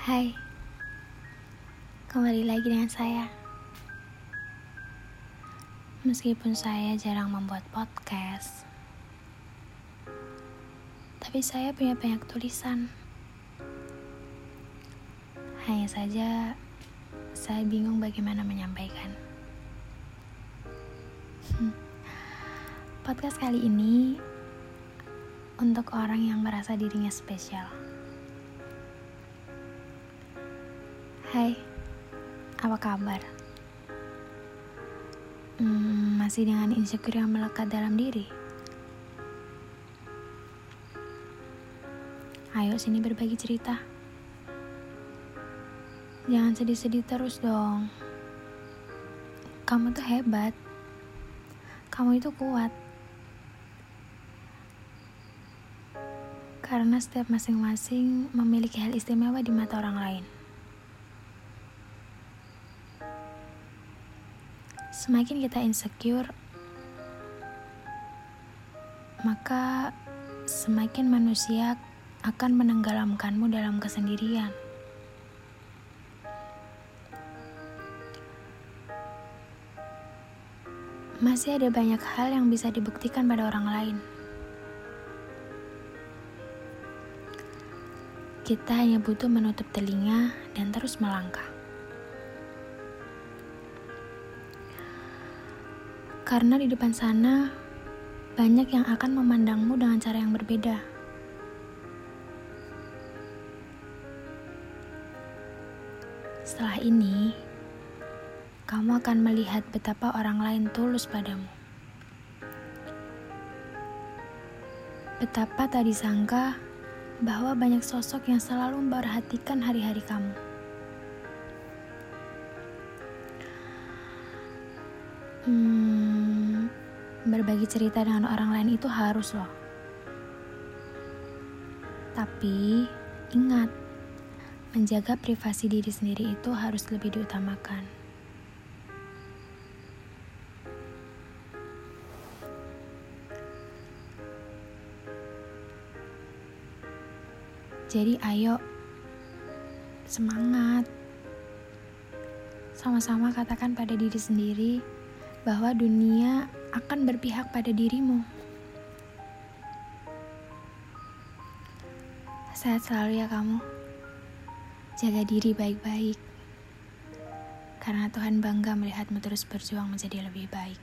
Hai, kembali lagi dengan saya. Meskipun saya jarang membuat podcast, tapi saya punya banyak tulisan. Hanya saja, saya bingung bagaimana menyampaikan. Podcast kali ini untuk orang yang merasa dirinya spesial. Hai, apa kabar? Hmm, masih dengan insecure yang melekat dalam diri? Ayo sini berbagi cerita. Jangan sedih-sedih terus dong. Kamu tuh hebat. Kamu itu kuat. Karena setiap masing-masing memiliki hal istimewa di mata orang lain. Semakin kita insecure, maka semakin manusia akan menenggelamkanmu dalam kesendirian. Masih ada banyak hal yang bisa dibuktikan pada orang lain. Kita hanya butuh menutup telinga dan terus melangkah. Karena di depan sana banyak yang akan memandangmu dengan cara yang berbeda. Setelah ini, kamu akan melihat betapa orang lain tulus padamu. Betapa tak disangka bahwa banyak sosok yang selalu memperhatikan hari-hari kamu. Hmm, berbagi cerita dengan orang lain itu harus loh. Tapi ingat, menjaga privasi diri sendiri itu harus lebih diutamakan. Jadi ayo semangat. Sama-sama katakan pada diri sendiri bahwa dunia akan berpihak pada dirimu. Sehat selalu ya kamu. Jaga diri baik-baik. Karena Tuhan bangga melihatmu terus berjuang menjadi lebih baik.